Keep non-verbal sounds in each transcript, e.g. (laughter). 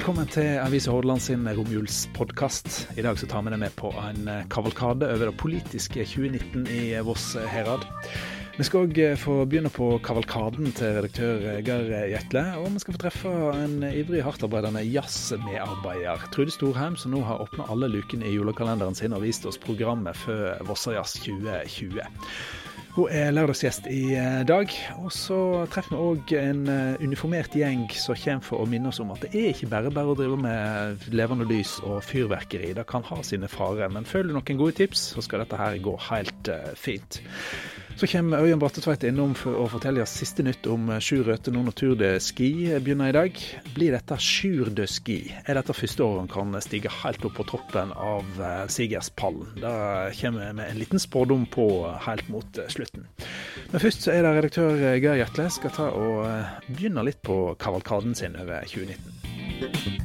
Velkommen til Avisa Hordaland sin romjulspodkast. I dag så tar vi deg med på en eh, kavalkade over det politiske 2019 i Voss herad. Vi skal òg eh, få begynne på kavalkaden til redaktør Geir Gjetle. Og vi skal få treffe en ivrig, hardtarbeidende jazzmedarbeider. Trude Storheim, som nå har åpna alle lukene i julekalenderen sin og vist oss programmet før Vossajazz 2020. Hun er lørdagsgjest i eh, dag. Og så treffer vi òg en eh, uniformert gjeng som kommer for å minne oss om at det er ikke bare bare å drive med levende lys og fyrverkeri. Det kan ha sine farer. Men følger du noen gode tips, så skal dette her gå helt uh, fint. Så kommer Ørjan Brattetveit innom for å fortelle oss siste nytt om Sjur Røthe når Tour de Ski begynner i dag. Blir dette Sjur de Ski? Er dette første året han kan stige helt opp på toppen av Sigerspallen? Det kommer vi med en liten spådom på helt mot slutten. Men først så er det redaktør Geir Gjertle skal ta og begynne litt på kavalkaden sin over 2019.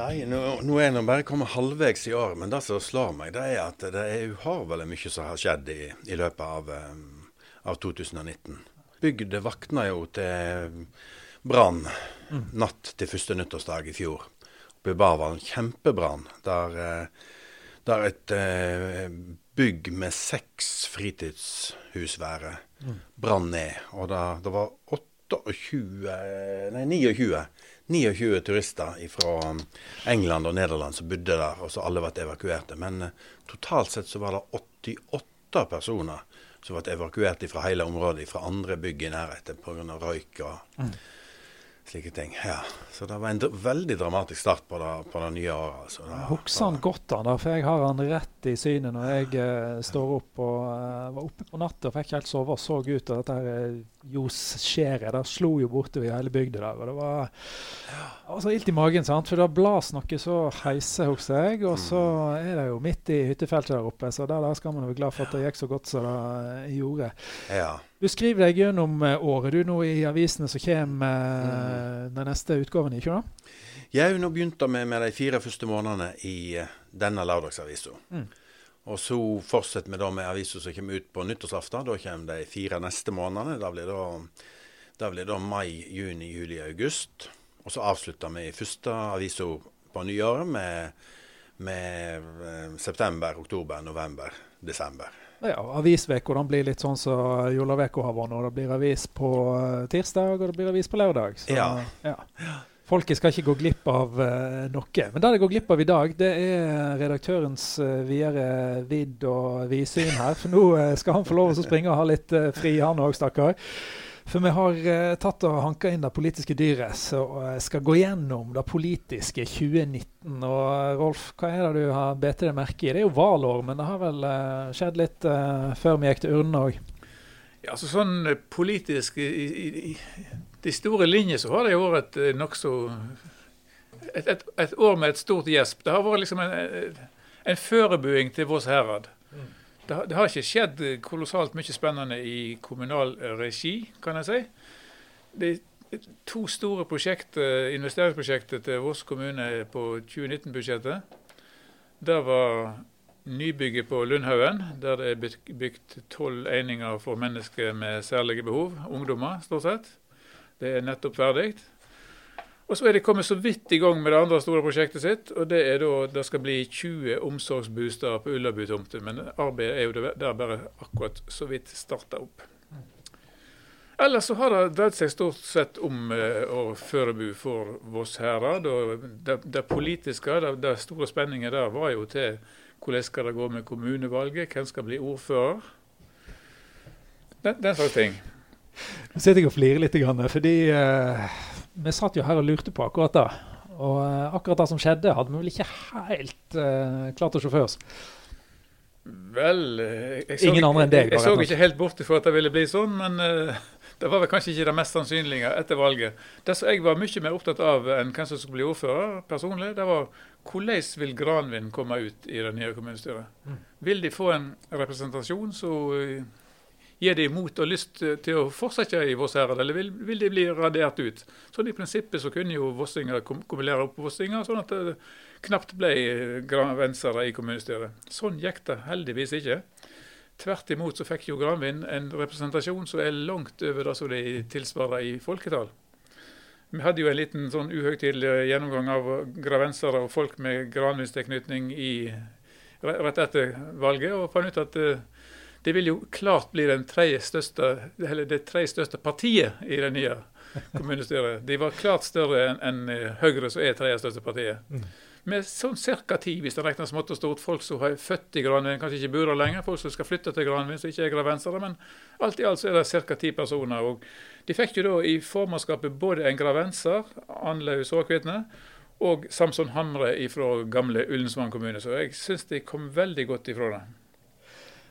Nei, nå, nå er jeg bare kommet halvveis i år, men det som slår meg, det er at det er uhavelig mye som har skjedd i, i løpet av, um, av, 2019. Bygda vakna jo til brann mm. natt til første nyttårsdag i fjor. Oppe i Barvalen. Kjempebrann. Der, eh, der et uh, bygg med seks fritidshusvære mm. brann ned. Og det, det var 28, nei 29 29 turister fra England og Nederland som bodde der, og så alle ble evakuerte. Men uh, totalt sett så var det 88 personer som ble evakuert fra hele området, fra andre bygg i nærheten pga. røyk og mm. Slike ting. Ja. Så det var en veldig dramatisk start på det, på det nye året. Altså. Jeg husker han godt, han, for jeg har han rett i synet når jeg uh, står opp og uh, var oppe på natta og fikk helt sove og så ut. av dette her Johs skjæret slo jo bortover hele bygda der. og Det var, det var så ilt i magen, sant? for det blas noe så heise hos jeg. Og så er det jo midt i hyttefeltet der oppe, så der, der skal man være glad for at det gikk så godt som det gjorde. Ja. Du skriver deg gjennom eh, året du nå i avisene som kommer mm. den neste utgaven, ikke sant? Jeg har nå begynt med, med de fire første månedene i uh, denne lørdagsavisa. Mm. Og så fortsetter vi da med avisa som kommer ut på nyttårsaften. Da kommer de fire neste månedene. Da blir det, da blir det mai, juni, juli, august. Og så avslutter vi første avisa på nyåret med, med, eh, september, oktober, november, desember. Ja, Avisveka blir litt sånn som så Jolaveka har vært nå. Det blir avis på eh, tirsdag og det blir avis på lørdag. Så, ja. ja. Folket skal ikke gå glipp av uh, noe. Men det de går glipp av i dag, det er redaktørens uh, videre vidd og vidsyn her. For nå uh, skal han få lov å springe og ha litt uh, fri, han òg, stakkar. For vi har tatt og hanka inn det politiske dyret, så skal gå gjennom det politiske 2019. Og Rolf, hva er det du har bedt deg merke i? Det er jo valår, men det har vel skjedd litt før vi gikk til urnene òg? Ja, altså sånn politisk i, i, i de store linjer så har det jo vært et eh, nokså et, et, et, år med et stort gjesp. Det har vært liksom en, en førebuing til Vårs herad. Det, det, har ikke skjedd kolossalt mye spennende i kommunal regi, kan jeg si. De to store prosjekter, investeringsprosjekter til Voss kommune på 2019-budsjettet. Det var nybygget på Lundhaugen, der det er bygd tolv eininger for mennesker med særlige behov, ungdommer stort sett. Det er nettopp ferdig. Og så er de kommet så vidt i gang med det andre store prosjektet sitt. og Det er da, det skal bli 20 omsorgsboliger på Ullabu-tomten. Men arbeidet er jo der bare akkurat så vidt starta opp. Ellers så har det dreid seg stort sett om uh, å forberede for Voss herad. og Det, det politiske, det, det, store spenningen der var jo til hvordan skal det gå med kommunevalget, hvem skal bli ordfører. Den, den slags ting. Nå sitter jeg og flirer litt, fordi uh, vi satt jo her og lurte på akkurat det. Og uh, akkurat det som skjedde, hadde vi vel ikke helt uh, klart å se for oss. Vel jeg, så, Ingen andre enn deg? Jeg, så ikke helt bort ifra at det ville bli sånn, men det var vel kanskje ikke det mest sannsynlige etter valget. Det som jeg var mye mer opptatt av enn hvem som skulle bli ordfører personlig, det var hvordan vil Granvin komme ut i det nye kommunestyret? Mm. Vil de få en representasjon som gir de mot og lyst til å fortsette i Vossherad, eller vil, vil, de bli radert ut? Sånn I prinsippet så kunne jo vossinger kumulere opp vossinger, sånn at det knapt ble granvensere i kommunestyret. Sånn gikk det heldigvis ikke. Tvert imot så fikk jo Granvin en representasjon som er langt over det som de tilsvarer i folketall. Vi hadde jo en liten sånn uhøytidelig gjennomgang av gravensere og folk med granvinstilknytning rett etter valget, og fant ut at uh, det vil jo klart bli den største, det tredje største partiet i det nye kommunestyret. De var klart større enn en Høyre, som er tredje største partiet. Mm med sånn ca. ti, hvis det regnes smått og stort. Folk som har født i Granvin, kanskje ikke bor der lenger. Folk som skal flytte til Granvin, som ikke er gravensere. Men alt i alt så er det ca. ti personer. og De fikk jo da i formannskapet både en gravenser, Anlaug Såkvitne, og Samson Hamre fra gamle Ullensvang kommune. Så jeg syns de kom veldig godt ifra det.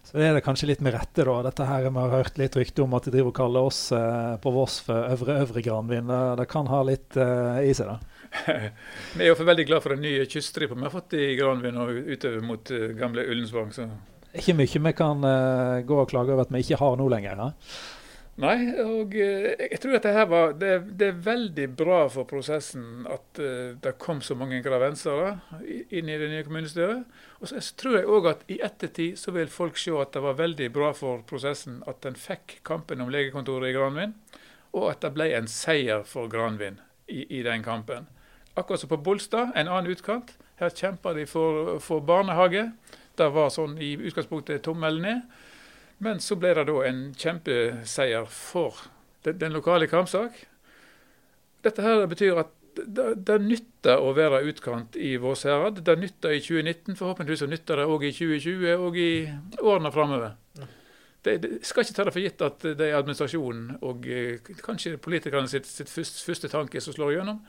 Så er det kanskje litt med rette, da. Dette her Vi har hørt litt rykte om at de driver og kaller oss eh, på Voss for Øvre Øvre Granvin. Det, det kan ha litt eh, i seg, da? (laughs) vi er jo veldig glad for den nye kyststripa vi har fått i Granvin og utover mot uh, gamle Ullensvang. Så. Ikke mye vi kan uh, gå og klage over at vi ikke har nå lenger? Ja? Nei, og uh, jeg tror at det her var det, det, er veldig bra for prosessen at det kom så mange gravensere inn i det nye kommunestyret. Og så tror jeg òg at i ettertid så vil folk se at det var veldig bra for prosessen at en fikk kampen om legekontoret i Granvin, og at det ble en seier for Granvin i, i den kampen. Akkurat som på Bolstad, en annen utkant. Her kjempa de for, for barnehage. Det var sånn i utgangspunktet tommelen ned. Men så ble det da en kjempeseier for den, den lokale kampsak. Dette her betyr at det, det nytter å være utkant i Vårserad. Det nytter i 2019, forhåpentligvis nytter det òg i 2020 og i årene framover. Det, det, skal ikke ta det for gitt at det er administrasjonen og eh, kanskje politikerne sitt, sitt første, første tanke som slår igjennom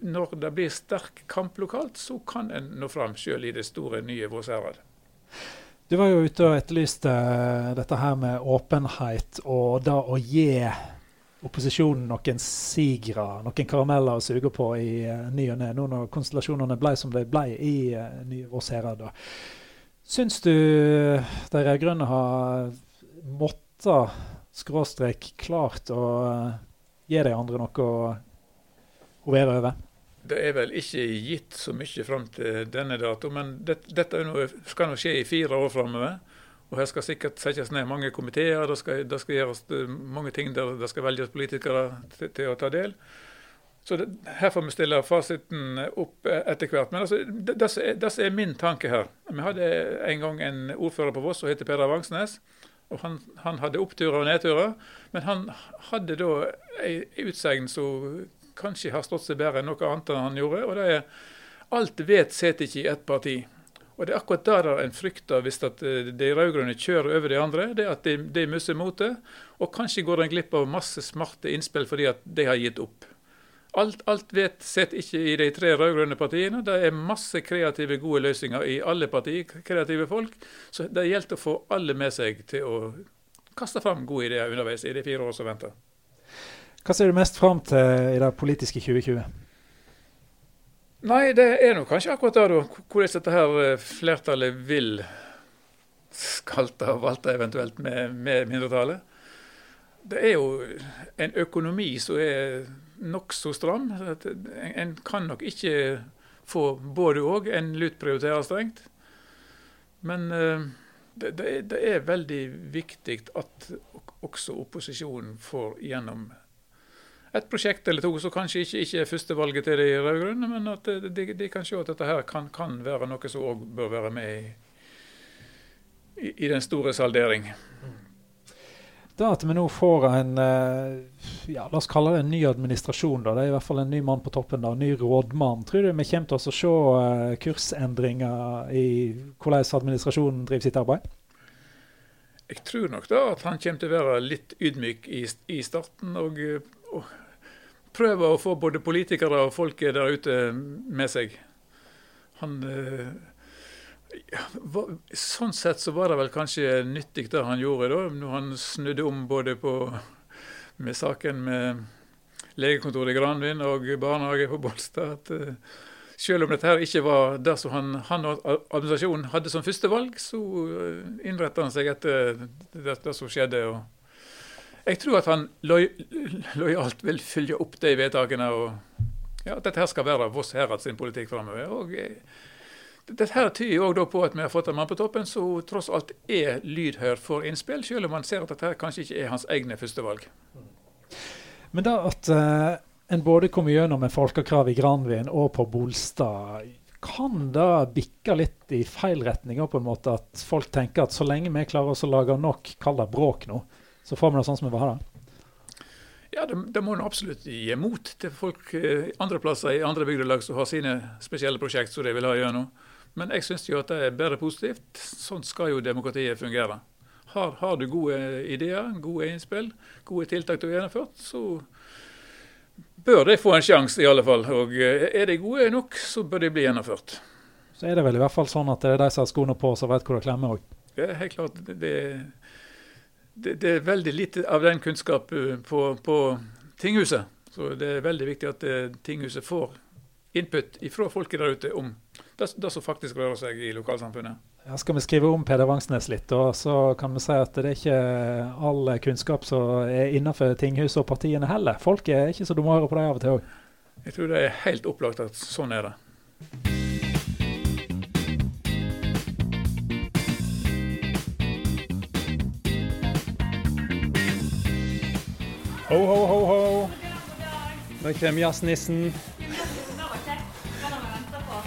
når det blir sterk kamp lokalt, så kan en nå fram sjøl i det store, nye Vårserad. Du var jo ute og etterlyste eh, dette her med åpenhet og da å gi opposisjonen noen sigre, noen karameller å suge på i uh, ny og ne, nå når konstellasjonene ble som de ble i uh, nye Vårserad. Syns du de rød-grønne har måttet, skråstrek, klart å uh, gi de andre noe å hovere over? Det er vel ikke gitt så mye fram til denne dato, men det, dette noe, skal nå skje i fire år framover. Og her skal sikkert settes ned mange komiteer, det skal, det skal gjøres eh, mange ting der det skal velges politikere til, til å ta del. Så det, Her får vi stille fasiten opp etter hvert. Men altså, det, det, er min tanke her. Vi hadde en gang en ordfører på Voss som heter Peder Vangsnes. og han, han, hadde oppturer og nedturer. Men han hadde da ei utsegn som kanskje har stått seg bedre enn noe annet enn han gjorde. og det er Alt vet sitter ikke i ett parti. Og Det er akkurat der en frykter hvis at eh, de rød-grønne kjører over de andre. det er At de, de mister motet. Og kanskje går en glipp av masse smarte innspill fordi at de har gitt opp. Alt, alt vet sitter ikke i de tre rød-grønne partiene. Det er masse kreative, gode løsninger i alle partier. Kreative folk. Så det gjelder å få alle med seg til å kaste fram gode ideer underveis i de fire år som venter. Hva ser du mest fram til i det politiske 2020? Nei, det er nå kanskje akkurat det, da. Hvordan dette her eh, flertallet vil skalte og valte eventuelt med, med mindretallet. Det er jo en økonomi som er nokså stram. En kan nok ikke få både òg. En lut prioriterer strengt. Men det, det, det, er veldig viktig at også opposisjonen får gjennom et prosjekt eller to som kanskje ikke, ikke er førstevalget til de rød-grønne, men at de, de, kan se at dette her kan, kan være noe som òg bør være med i, i, i, den store saldering. Da at vi nå får en eh, ja, la oss kalle det en ny administrasjon, da. det er i hvert fall en ny mann på toppen, da, en ny rådmann. Tror du vi kommer til å se eh, kursendringer i hvordan administrasjonen driver sitt arbeid? Jeg tror nok da at han kommer til å være litt ydmyk i, i starten. og prøver å få både politikere og folket der ute med seg. Han eh, Sånn sett så var det vel kanskje nyttig det han gjorde, da, når han snudde om både på, med saken med legekontoret i Granvin og barnehage på Bolstad. at uh, selv om dette her ikke var det som han, han og administrasjonen hadde som førstevalg, så uh, innrettet han seg etter det, det som skjedde. og jeg tror at han lojalt vil følge opp de vedtakene. og ja, Dette her skal være Voss Herad sin politikk framover. Og dette her tyder òg på at vi har fått en mann på toppen som tross alt er lydhør for innspill, selv om man ser at dette kanskje ikke er hans egne førstevalg. Men da at uh, en både kommer gjennom med folkekrav i Granvin og på Bolstad, kan det bikke litt i feil retning? på en måte At folk tenker at så lenge vi klarer oss å lage nok, kall det bråk nå, så får vi det sånn som vi vil ha det? Ja, det, det må en absolutt gi mot til folk eh, andre plasser i andre bygdelag som har sine spesielle prosjekt som de vil ha gjennom. Men jeg syns jo at det er bare positivt. Sånn skal jo demokratiet fungere. Har, har, du gode ideer, gode innspill, gode tiltak du har gjennomført, så bør de få en sjanse, i alle fall. Og eh, er de gode nok, så bør de bli gjennomført. Så er det vel i hvert fall sånn at det er de som har skoene på, som vet hvor det klemmer òg? Det er helt klart. Det, det, det, er veldig lite av den kunnskap eh, på, på tinghuset. Så det er veldig viktig at eh, tinghuset får input fra folket der ute om det, det som faktisk rører seg i lokalsamfunnet. Ja, skal vi skrive om Peder Vangsnes litt, og så kan vi si at det er ikke all kunnskap som er innenfor tinghuset og partiene heller. Folket er ikke så dumme å høre på dem av og til òg. Jeg tror det er helt opplagt at sånn er det. Ho, ho, ho, ho. Nå kommer jazznissen.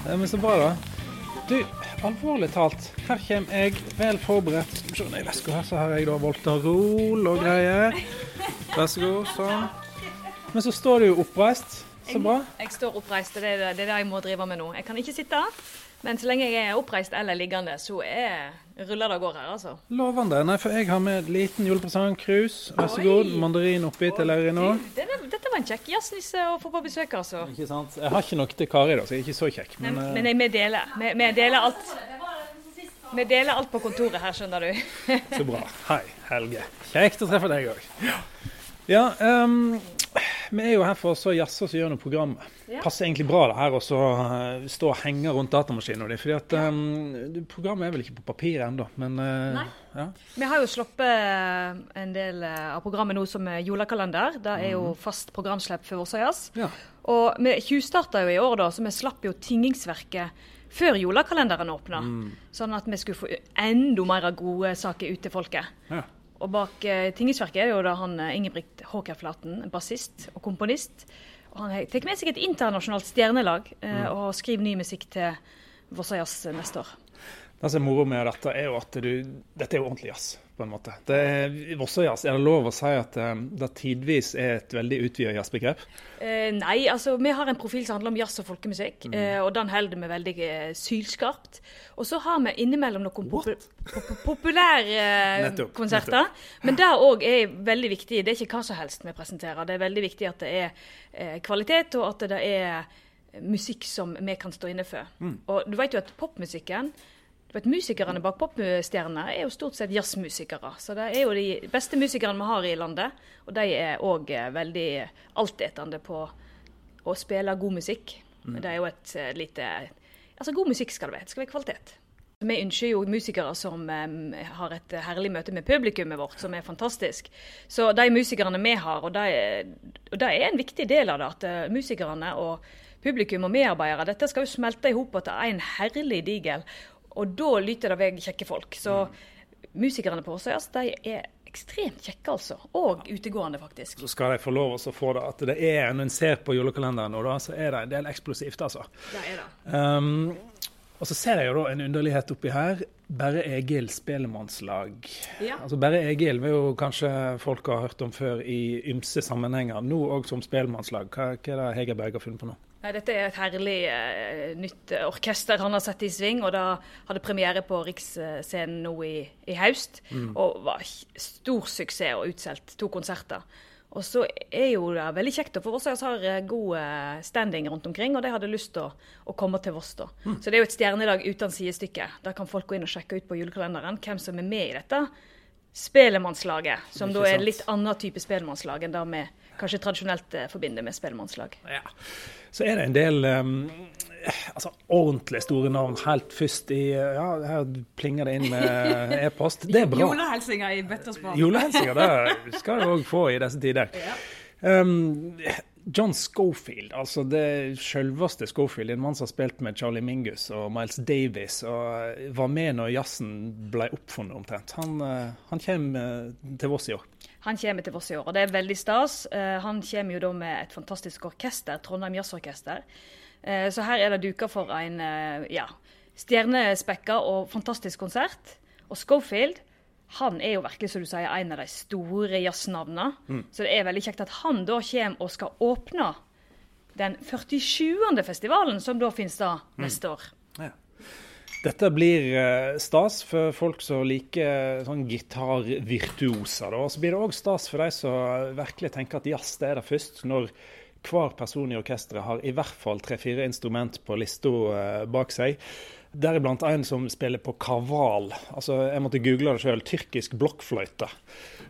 Ja, men så bra, da. Du, alvorlig talt, her kommer jeg vel forberedt. Se ned i veska her, så har jeg da Voltarol og greier. Vær så god. Sånn. Men så står du jo oppreist. Så bra. Jeg, jeg står oppreist, det er det, det er det jeg må drive med nå. Jeg kan ikke sitte. Men så lenge jeg er oppreist eller liggende, så er, ruller det av gårde her, altså. Lovende. Nei, for jeg har med en liten julepresang. Krus. Vær så god. Mandarin oppi til Laurin òg. Dette var en kjekk jazznisse å få på besøk, altså. Ikke sant. Jeg har ikke noe til Kari, da, så jeg er ikke så kjekk. Men, men, jeg, vi deler. Vi, vi deler alt. Vi deler alt på kontoret her, skjønner du. så bra. (laughs) Hei, Helge. Kjekt å treffe deg òg. Ja, um, vi er jo her for å jazze oss gjennom programmet. Ja. Passer egentlig bra det her å uh, stå og henge rundt datamaskinen din. fordi at um, Programmet er vel ikke på papir ennå, men uh, ja. Vi har jo sluppet eh, en del av programmet nå som julekalender. Det er jo mhm. fast programslipp for Vossajazz. Ja. Og vi tjuvstarta jo i år, da, så vi slapp jo Tingingsverket før julekalenderen åpna. Mm. Sånn at vi skulle få enda mer gode saker ut til folket. Ja. Og bak eh, Tingesverket er det jo da han eh, Ingebrigt Håkerflaten, bassist og komponist. Og han tar med seg et internasjonalt stjernelag eh, mm. og skriver ny musikk til Vossajazz neste år. Det som er moro med dette, er jo at du, dette er jo ordentlig jazz på en måte. Det er, Vossajazz, er det lov å si at um, det tidvis er et veldig utvidet jazzbegrep? Eh, nei, altså vi har en profil som handler om jazz og folkemusikk, mm. eh, og den holder vi veldig eh, sylskarpt. Og så har vi innimellom noen pop pop populære eh, konserter. Men det òg er veldig viktig. Det er ikke hva som helst vi presenterer. Det er veldig viktig at det er eh, kvalitet, og at det er musikk som vi kan stå inne for. Mm. Og du vet jo at popmusikken du vet, Musikerne bak popstjernene er jo stort sett jazzmusikere. Så det er jo de beste musikerne vi har i landet. Og de er òg eh, veldig altetende på å spille god musikk. Mm. Det er jo et eh, lite Altså, god musikk skal det være. Det skal være kvalitet. Vi ønsker jo musikere som um, har et herlig møte med publikummet vårt, som er fantastisk. Så de musikerne vi har, og det er en viktig del av det, at uh, musikerne og publikum og medarbeidere, dette skal jo smelte i hop til en herlig digel. Og da lyter det vei kjekke folk. Så musikerne på Åsøyas de er ekstremt kjekke, altså. Og utegående, faktisk. Så skal de få lov å få det at det er, når en ser på julekalenderen nå, da, så er det en del eksplosivt, altså. Det er det. Um, og så ser jeg jo da en underlighet oppi her. Berre Egil spellemannslag. Ja. Altså Berre Egil vil jo kanskje folk har hørt om før i ymse sammenhenger. Nå òg som spellemannslag. Hva, hva er det Hegerberg har funnet på nå? Nei, dette er et herlig uh, nytt orkester han har sett i sving. og Da hadde premiere på Riksscenen nå i, i høst. Mm. Og var stor suksess og utsolgt to konserter. Og så er jo det veldig kjekt, for Voss har eh, god eh, standing rundt omkring, og de hadde lyst til å, å, komme til Voss. da. Mm. Så det er jo et stjernelag uten sidestykke. Da kan folk gå inn og sjekke ut på julekalenderen hvem som er med i dette. Spelemannslaget, som da er litt annen type spelemannslag enn det vi kanskje tradisjonelt eh, forbinder med spellemannslag. Ja. Så er det en del um, altså, ordentlig store navn helt først i Ja, her plinger det inn med e-post. Det er bra. Julehilsinger i bøtterspann. Julehilsinger det skal du òg få i disse tider. Ja. Um, John Schofield, altså det selveste Schofield, en mann som har spilt med Charlie Mingus og Miles Davis, og var med når jazzen ble oppfunnet omtrent. Han, eh, han kommer til Voss i år. Han kommer til Voss i år, og det er veldig stas. Eh, han kommer jo da med et fantastisk orkester, Trondheim Jazzorkester. Eh, så her er det duka for en ja, stjernespekka og fantastisk konsert. Og Schofield han er jo virkelig som du sier, en av de store jazznavnene. Mm. Så det er veldig kjekt at han da kommer og skal åpne den 47. festivalen, som da finnes da mm. neste år. Ja. Dette blir uh, stas for folk som liker sånn gitarvirtuoser. Og så blir det òg stas for de som virkelig tenker at jazz det er det først. Når hver person i orkesteret har i hvert fall tre-fire instrument på lista uh, bak seg. Deriblant en som spiller på kaval. Altså, jeg måtte google det sjøl. Tyrkisk blokkfløyte.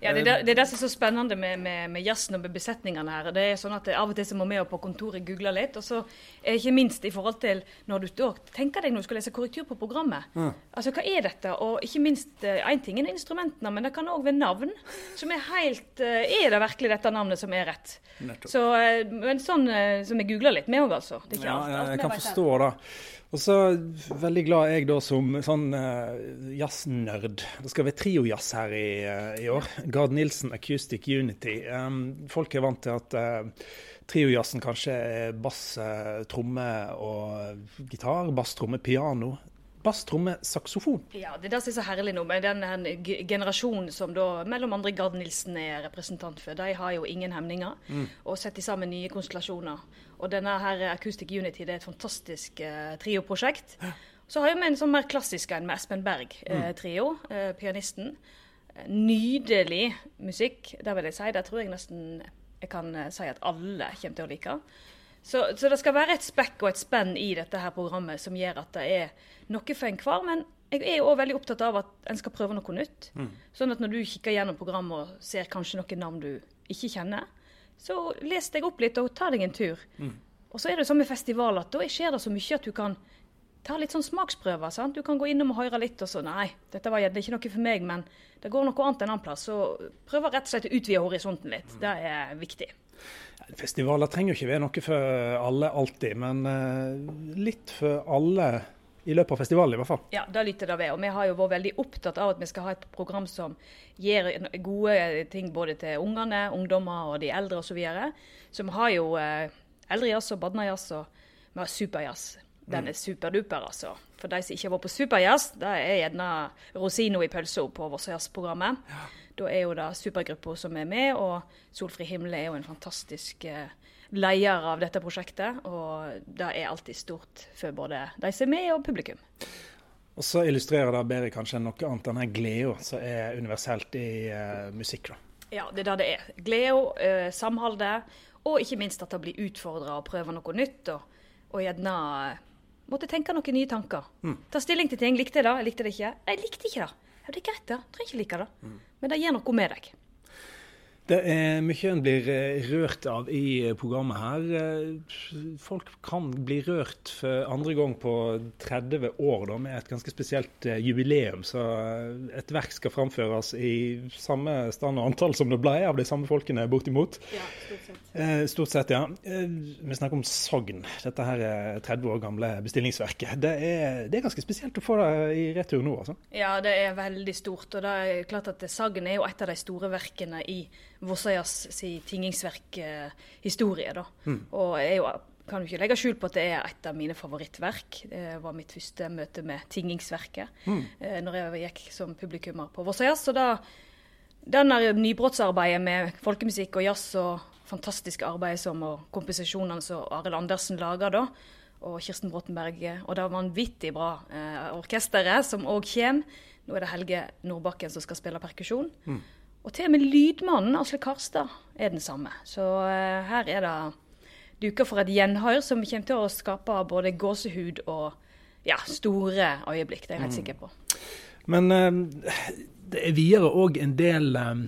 Ja, det, er det, det som er så spennende med, med, med jazzen og med besetningene her. Det er sånn at Av og til så må vi på kontoret google litt. Og så ikke minst i forhold til når du tenker deg når du skal lese korrektur på programmet. Mm. Altså, Hva er dette? Og ikke minst én eh, ting er instrumentene, men det kan òg være navn. Som er helt eh, Er det virkelig dette navnet som er rett? Så, eh, men sånn som vi googler litt, vi òg, altså. Det er ikke ja, alt, alt jeg kan forstå det. Og så veldig glad jeg da som sånn uh, jazznerd. Det skal være triojazz her i, uh, i, år. Gard Nilsen Acoustic Unity. Um, folk er vant til at uh, triojazzen kanskje er bass, uh, tromme og gitar. Bass, tromme, piano bass, tromme, saksofon. Ja, det er det som er så herlig nå med den generasjonen som da mellom andre Gard Nilsen er representant for. De har jo ingen hemninger mm. og setter sammen nye konstellasjoner. Og denne her Acoustic Unity det er et fantastisk uh, trioprosjekt. Så har vi en sånn mer klassisk en med Espen Berg, uh, trio, uh, pianisten. Nydelig musikk, det vil jeg si. Det tror jeg nesten jeg kan si at alle kommer til å like. Så, så, det skal være et spekk og et spenn i dette her programmet som gjør at det er noe for enhver. Men jeg er òg veldig opptatt av at en skal prøve noe nytt. Mm. Sånn at når du kikker gjennom programmet og ser kanskje noen navn du ikke kjenner, så les deg opp litt og ta deg en tur. Mm. Og så er det sånn med festival at da skjer det så mye at du kan ta litt sånn smaksprøver. sant? Du kan gå innom og høre litt, og så Nei, dette var det ikke noe for meg, men det går noe annet en annen plass. Så prøv rett og slett å utvide horisonten litt. Mm. Det er viktig. Festivaler trenger jo ikke være noe for alle alltid, men uh, litt for alle i løpet av festivalen i hvert fall. Ja, det lytter det ved. Og vi har jo vært veldig opptatt av at vi skal ha et program som gir gode ting både til ungene, ungdommer og de eldre osv. Så, videre. så vi har jo uh, eldrejazz og badnajazz og vi har superjazz. Den er mm. superduper, altså. For de som ikke har vært på superjazz, det er gjerne rosina i pølsa på Vossajazz-programmet. Ja. Da er jo det supergruppa som er med, og Solfri Himle er jo en fantastisk eh, leder av dette prosjektet. Og det er alltid stort for både de som er med, og publikum. Og så illustrerer det bedre kanskje enn noe annet denne gleda som er universelt i uh, musikk. da. Ja, det er det det er. Gleda, uh, samholdet, og ikke minst at det blir utfordra å prøve noe nytt. Og, og gjerne måtte tenke noen nye tanker. Mm. Ta stilling til ting. Likte jeg det? Jeg likte det ikke. Jeg likte ikke det. Ja, det er greit, det. Trenger ikke like det. Mm. Men det gjør noe med deg. Det er mye en blir eh, rørt av i eh, programmet her. Eh, folk kan bli rørt for andre gang på 30 år da, med et ganske spesielt jubileum. Så et verk skal framføres i samme stand og antall som det ble av de samme folkene, bortimot. Ja, stort sett. stort sett, ja. Vi snakker om Sogn. Dette her er 30 år gamle bestillingsverket. Det er, det er ganske spesielt å få det i retur nå, altså. Ja, det er veldig stort. Og det er klart at Sagn er jo et av de store verkene i Vossøyas si tingingsverkhistorie. da. Mm. Og jeg jo, kan jo ikke legge skjul på at det er et av mine favorittverk. Det var mitt første møte med tingingsverket mm. eh, når jeg gikk som publikummer på Vossøyas. Så da denne nybrottsarbeidet med folkemusikk og jazz og fantastiske arbeidet som og komposisjonene som Arild Andersen lager da, og Kirsten Bråtenberg og det vanvittig bra eh, orkesteret som òg kommer. Nå er det Helge Nordbakken som skal spille perkusjon. Mm. Og til og med lydmannen, Asle Karstad, er den samme. Så uh, her er det duka for et gjenhør som kommer til å skape både gåsehud og ja, store øyeblikk. Det er jeg helt mm. sikker på. Men uh, det er videre òg en del um,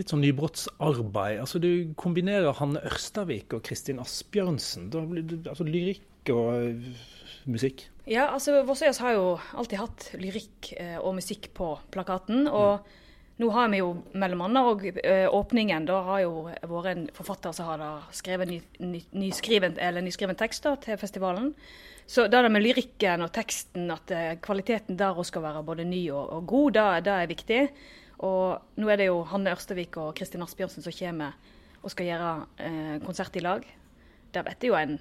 litt sånn nybrottsarbeid. Altså Du kombinerer Hanne Ørstavik og Kristin Asbjørnsen. Da blir det, altså Lyrikk og musikk? Ja, altså Vossøyas har jo alltid hatt lyrikk og musikk på plakaten. og mm nå har vi jo mellom annet og åpningen. Da har jo vært en forfatter som har skrevet ny, ny, nyskriven, nyskriven tekst da, til festivalen. Så det med lyrikken og teksten, at kvaliteten der skal være både ny og, og god, det, det, er viktig. Og nå er det jo Hanne Ørstevik og Kristin Asbjørnsen som kommer og skal gjøre eh, konsert i lag. Det blir jo en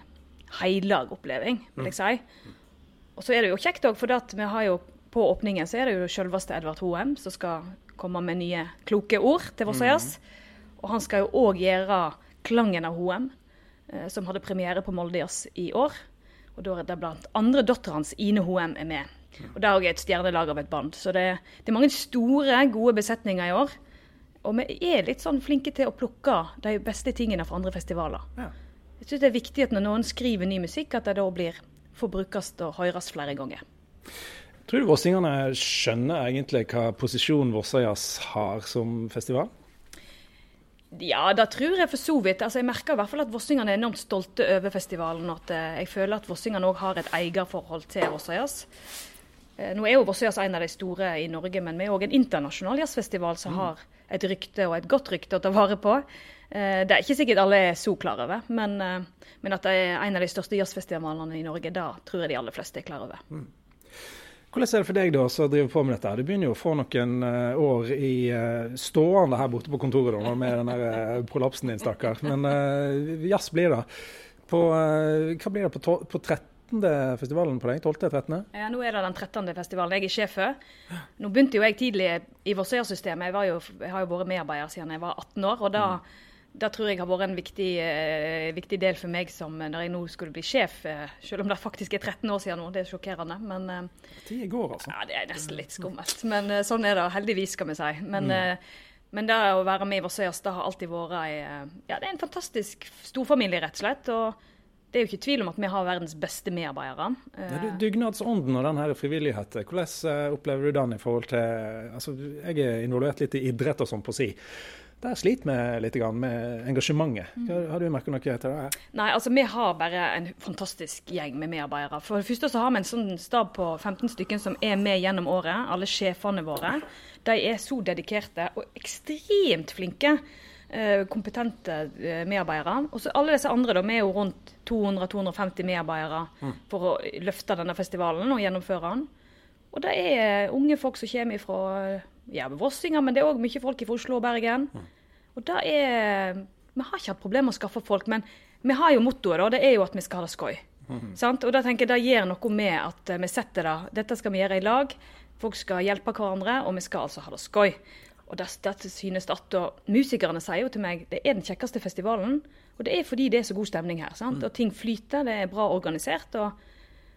heilag oppleving, vil jeg si. Og så er det jo kjekt òg, for vi har jo på åpningen så er det jo selveste Edvard Hoem som skal komme med nye kloke ord til Vossøyas. Mm. Og han skal jo òg gjøre klangen av Hoem, eh, som hadde premiere på Moldejazz i år. Og da er det blant andre datteren hans, Ine Hoem, er med. Og det er òg et stjernelag av et band. Så det, det, er mange store, gode besetninger i år. Og vi er litt sånn flinke til å plukke de beste tingene fra andre festivaler. Ja. Jeg syns det er viktig at når noen skriver ny musikk, at det da blir får brukes og høres flere ganger. Tror du vossingene skjønner egentlig hva posisjon Vossajazz har som festival? Ja, det tror jeg for så vidt. Altså, jeg merker i hvert fall at vossingene er enormt stolte over festivalen. og At eh, jeg føler at vossingene òg har et eierforhold til Vossajazz. Eh, nå er jo Vossajazz en av de store i Norge, men vi er òg en internasjonal jazzfestival som mm. har et rykte, og et godt rykte, å ta vare på. Eh, det er ikke sikkert alle er så klar over, men, men at det er en av de største jazzfestivalene i Norge, da tror jeg de aller fleste er klar over. Mm. Hvordan er det for deg da, som driver på med dette? Du begynner jo å få noen uh, år i uh, stående her borte på kontoret da, med den der, uh, prolapsen din, stakkar. Men jazz blir det. På, hva blir det på, på 13. festivalen på deg? 12.-13.? Ja, nå er det den 13. festivalen jeg er sjef for. Nå begynte jo jeg tidlig i Vossøya-systemet. Jeg, jeg, har jo vært medarbeider siden jeg var 18 år. og da mm det tror jeg har vært en viktig, eh, viktig, del for meg som når jeg nå skulle bli sjef. Eh, selv om det faktisk er 13 år siden nå, det er sjokkerende. Men, eh, Tida går, altså. Ja, det er nesten litt skummelt. Men eh, sånn er det heldigvis, skal vi si. Men, mm. Eh, men det å være med i Vassøyas, det har alltid vært ei, ja, det er en fantastisk storfamilie, rett og slett. og det er jo ikke tvil om at vi har verdens beste medarbeidere. Ja, Dugnadsånden og den her frivilligheten, hvordan opplever du den i forhold til altså, Jeg er involvert litt i idrett og sånn på si der sliter vi litt med engasjementet. Mm. Har du merket noe til det? Nei, altså Vi har bare en fantastisk gjeng med medarbeidere. For det første så har vi en sånn stab på 15 stykker som er med gjennom året. Alle sjefene våre. De er så dedikerte og ekstremt flinke. Eh, kompetente eh, medarbeidere. Og så alle disse andre, da, vi er jo rundt 200-250 medarbeidere mm. for å løfte denne festivalen og gjennomføre den. Og det er unge folk som kommer fra ja, Vossinger, men det er òg mye folk fra Oslo og Bergen. Mm. Og det er Vi har ikke hatt problemer med å skaffe folk, men vi har jo mottoet, da. Det er jo at vi skal ha det skøy. Mm. Og da tenker jeg det gjør noe med at vi setter det Dette skal vi gjøre i lag. Folk skal hjelpe hverandre, og vi skal altså ha det skøy. Og det, dette synes at og Musikerne sier jo til meg det er den kjekkeste festivalen. Og det er fordi det er så god stemning her. sant? Mm. Og ting flyter, det er bra organisert og,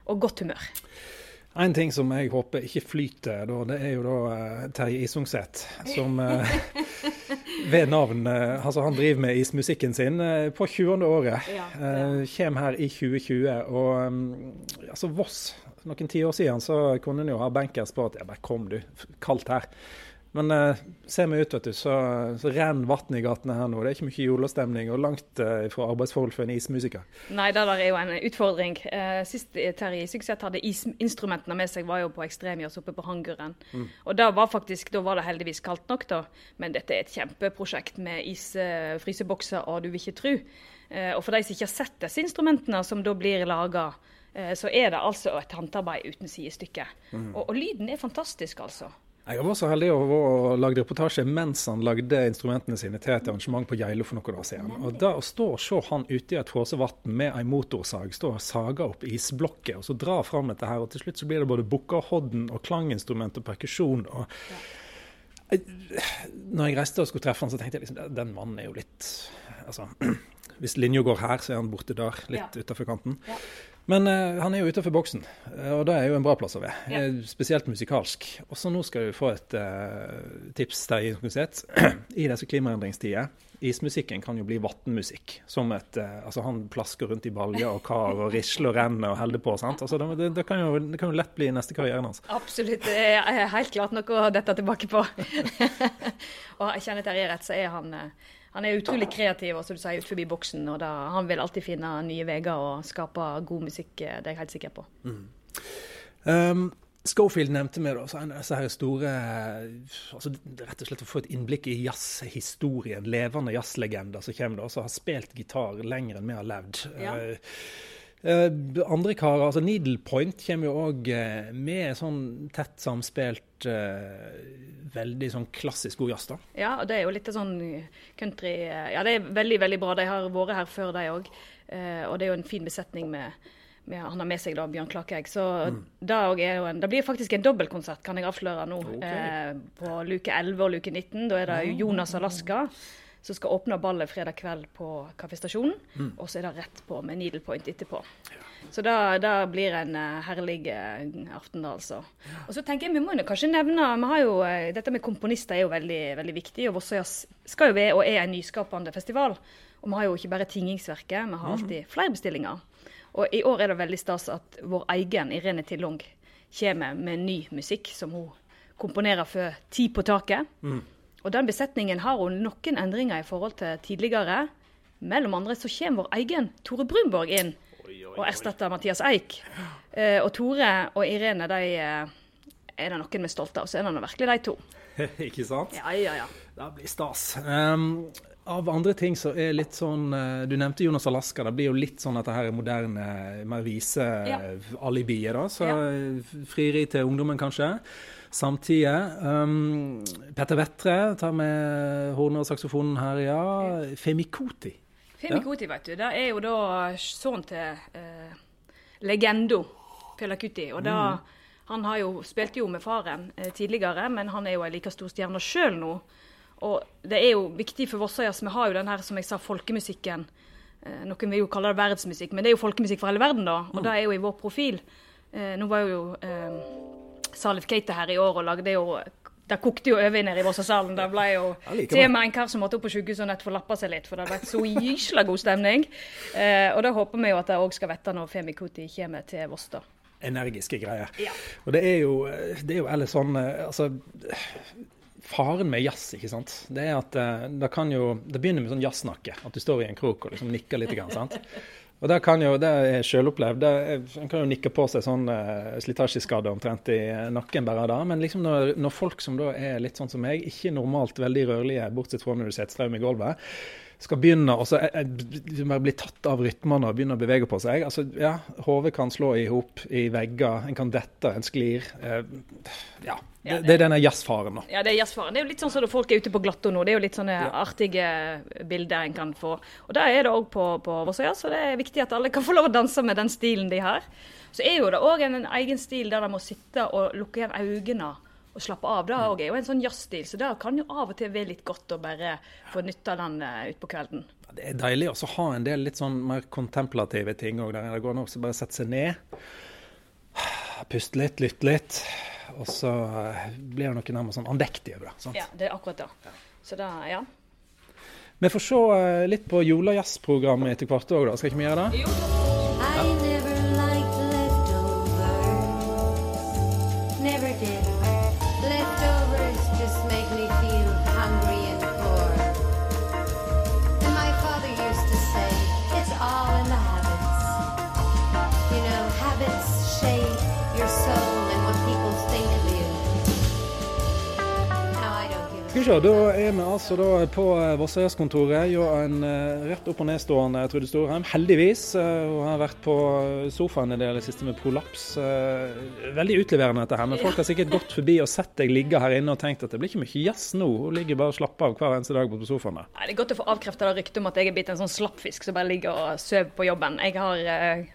og godt humør. En ting som jeg håper ikke flyter, da, det er jo da uh, Terje Isungset, som uh, (laughs) ved navn uh, altså Han driver med ismusikken sin på 20. året. Ja, ja. Kommer her i 2020. Og um, altså Voss, noen tiår siden så kunne en jo ha bankers på at ja, bare kom du, kaldt her. Men eh, ser vi ut, vet du, så, så renner vannet i gatene her nå. Det er ikke mye julestemning og langt eh, fra arbeidsforhold for en ismusiker. Nei, det der er jo en utfordring. Eh, sist Terje Sykseth hadde isinstrumentene med seg, var jo på Ekstremjazz oppe på Hanguren. Mm. Og da var faktisk, da var det heldigvis kaldt nok, da. Men dette er et kjempeprosjekt med isfrysebokser, og du vil ikke tro. Eh, og for de som ikke har sett disse instrumentene som da blir laga, så er det altså et håndarbeid uten sidestykke. Mm. Og, og lyden er fantastisk, altså. Jeg var så heldig å lage reportasje mens han lagde instrumentene sine til et arrangement på Geilo for noen år siden. Og da Å stå og se han ute i et frosset med ei motorsag, stå og sage opp isblokker og så dra fram dette her, og til slutt så blir det både bukkerhodden og klanginstrument og perkusjon. og når jeg reiste og skulle treffe han, så tenkte jeg liksom den mannen er jo litt altså, (clears throat) Hvis linja går her, så er han borte der, litt ja. utafor kanten. Ja. Men uh, han er jo utenfor boksen, eh, og det er jo en bra plass å være. Ja. Spesielt musikalsk. Og så nå skal du få et uh, tips Terje Inuset. (clears throat) I disse klimaendringstider. Ismusikken kan jo bli vannmusikk. Som et uh, Altså, han plasker rundt i baljer og kar og risler og renner og holder på. sant? Altså, det, det, kan jo, det, kan jo, lett bli neste karrieren hans. Absolutt. Det er helt klart noe å dette tilbake på. (laughs) og jeg kjenner Terje rett, så er han uh, han er utrolig kreativ og som du sier, ut forbi boksen. og da, Han vil alltid finne nye veier og skape god musikk, det er jeg helt sikker på. Mm. Um, Schofield nevnte meg da, så en disse her store altså Rett og slett å få et innblikk i jazzhistorien. Levende jazzlegender som kommer da, som har spilt gitar lenger enn vi har levd. Ja. Uh, andre karer, altså Needlepoint kommer jo òg uh, med sånn tett samspilt, uh, veldig sånn klassisk god jazz. da. Ja, og det er jo litt sånn country Ja, det er veldig, veldig bra. De har vært her før, de òg. og det er jo en fin besetning med han har med seg da Bjørn Klakegg. Så mm. det, en, det, blir faktisk en dobbeltkonsert, kan jeg avsløre nå. Okay. Eh, på luke 11 og luke 19. Da er det ah. Jonas Alaska som skal åpne ballet fredag kveld på Kaffestasjonen. Mm. Og så er det rett på med Needle Point etterpå. Ja. Så det blir en uh, herlig uh, aften, da, altså. Ja. Og så tenker jeg, Vi må jo kanskje nevne vi har jo, uh, Dette med komponister er jo veldig, veldig viktig. og Vossøyas skal jo være og er en nyskapende festival. Og vi har jo ikke bare Tingingsverket, vi har mhm. alltid flere bestillinger. Og i år er det veldig stas at vår egen Irene Tillung kommer med ny musikk som hun komponerer for Ti på taket. Mm. Og den besetningen har hun noen endringer i forhold til tidligere. Mellom andre så kommer vår egen Tore Brunborg inn og erstatter Mathias Eik. Eh, og Tore og Irene de eh, er det noen vi er stolte av. Så er det virkelig de to. (laughs) Ikke sant? Ja, ja, ja. Det blir stas. Um, av andre ting så er litt sånn eh, Du nevnte Jonas Alaska. Det blir jo litt sånn at det her er moderne mer vise ja. alibier. da, så ja. Frieri til ungdommen, kanskje. Samtidig. Um, Petter Vettre tar med hornet og saksofonen her, ja. Femikoti. Femikoti, ja. vet du. Det er jo da sønnen til uh, legendo Pelakuti. Og da mm. Han har jo, spilte jo med faren uh, tidligere, men han er jo en like stor stjerne sjøl nå. Og det er jo viktig for Vossajazz. Vi har jo den her, som jeg sa, folkemusikken. Eh, noen vil jo kalle det verdensmusikk, men det er jo folkemusikk for hele verden, da. Og mm. det er jo i vår profil. Eh, nå var jo eh, Salif Keita her i år og lagde jo det kokte jo over nede i Vossasalen. Det ble jo til og med en kar som måtte opp på sykehuset og nett få lappa seg litt, for det har vært så gysla god stemning. Eh, og da håper vi jo at det òg skal vette når Femi Kuti kommer til Voss, da energiske greier. Ja. Og det er jo, det er jo ellers sånn eh, altså, faren med jazz, ikke sant, det er at eh, det kan jo Det begynner med sånn jazznakke. At du står i en krok og liksom nikker litt. Grann, sant? (laughs) Og det, kan jo, det er sjølopplevd. En kan jo nikke på seg sånn uh, slitasjeskade omtrent i nakken bare da. Men liksom når, når, folk som da er litt sånn som meg, ikke normalt veldig rørlige, bortsett fra når du setter strøm i gulvet, skal begynne å liksom bli tatt av rytmene og begynne å bevege på seg. Altså, ja, Hodet kan slå i hop i vegger, en kan dette, en sklir. Eh, ja, det, det, er denne jazzfaren. da. Ja, det er jazzfaren. Det er jo litt sånn som folk er ute på Glatto nå. Det er jo litt sånne ja. artige bilder en kan få. Og det er det òg på, på Vossøya, så det er viktig at alle kan få lov å danse med den stilen de har. Så er jo det òg en, en egen stil der de må sitte og lukke igjen øynene og slappe av. Det er jo en sånn jazzstil, så det kan jo av og til være litt godt å bare få nytte av den uh, utpå kvelden. Det er deilig å ha en del litt sånn mer kontemplative ting òg, det går an å bare sette seg ned. Puste litt, lytte litt. Og så uh, blir det noe nærmest sånn andektig over det. Sant? Ja, det er akkurat det. Så da, ja. Vi får se uh, litt på julejazzprogrammet etter hvert òg, da. Skal ikke vi gjøre det? Jo. Ja. Skal vi se, Da er vi altså da på eh, Vossøyas-kontoret. Jo, en uh, rett opp og nedstående Trude Storheim. Heldigvis. Hun har vært på sofaen i det siste med prolaps. Veldig utleverende dette her. Men folk har sikkert gått forbi og sett deg ligge her inne og tenkt at det blir ikke mye jazz nå. Hun ligger bare og slapper av hver eneste dag på sofaen. Nei, det er godt å få avkrefta ryktet om at jeg er blitt en sånn slappfisk som bare ligger og sover på jobben. Jeg har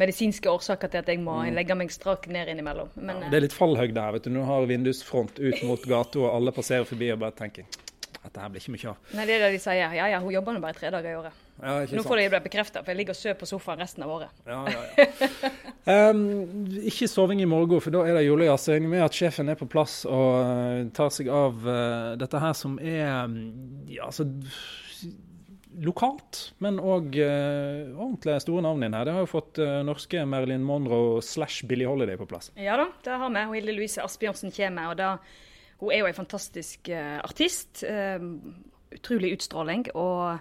medisinske årsaker til at jeg må mm. legge meg strak ned innimellom. Men, ja, det er litt fallhøyde her. vet du. Nå har vindusfront ut mot gata, og alle passerer forbi og bare tenker at det her blir ikke mye av. Nei, det er det de sier. Ja ja, hun jobber nå bare tre dager i året. Ja, nå får de det bekrefta, for jeg ligger og sover på sofaen resten av året. Ja, ja, ja. (laughs) um, ikke soving i morgen, for da er det julejazz. Jeg regner med at sjefen er på plass og uh, tar seg av uh, dette her som er um, ja, altså lokalt, men òg uh, ordentlig store navn inn her. Det har jo fått uh, norske Marilyn Monroe slash Billie Holiday på plass. Ja da, det har vi. Hilde Louise Asbjørnsen kommer. og da, Hun er jo en fantastisk uh, artist. utrolig utstråling. og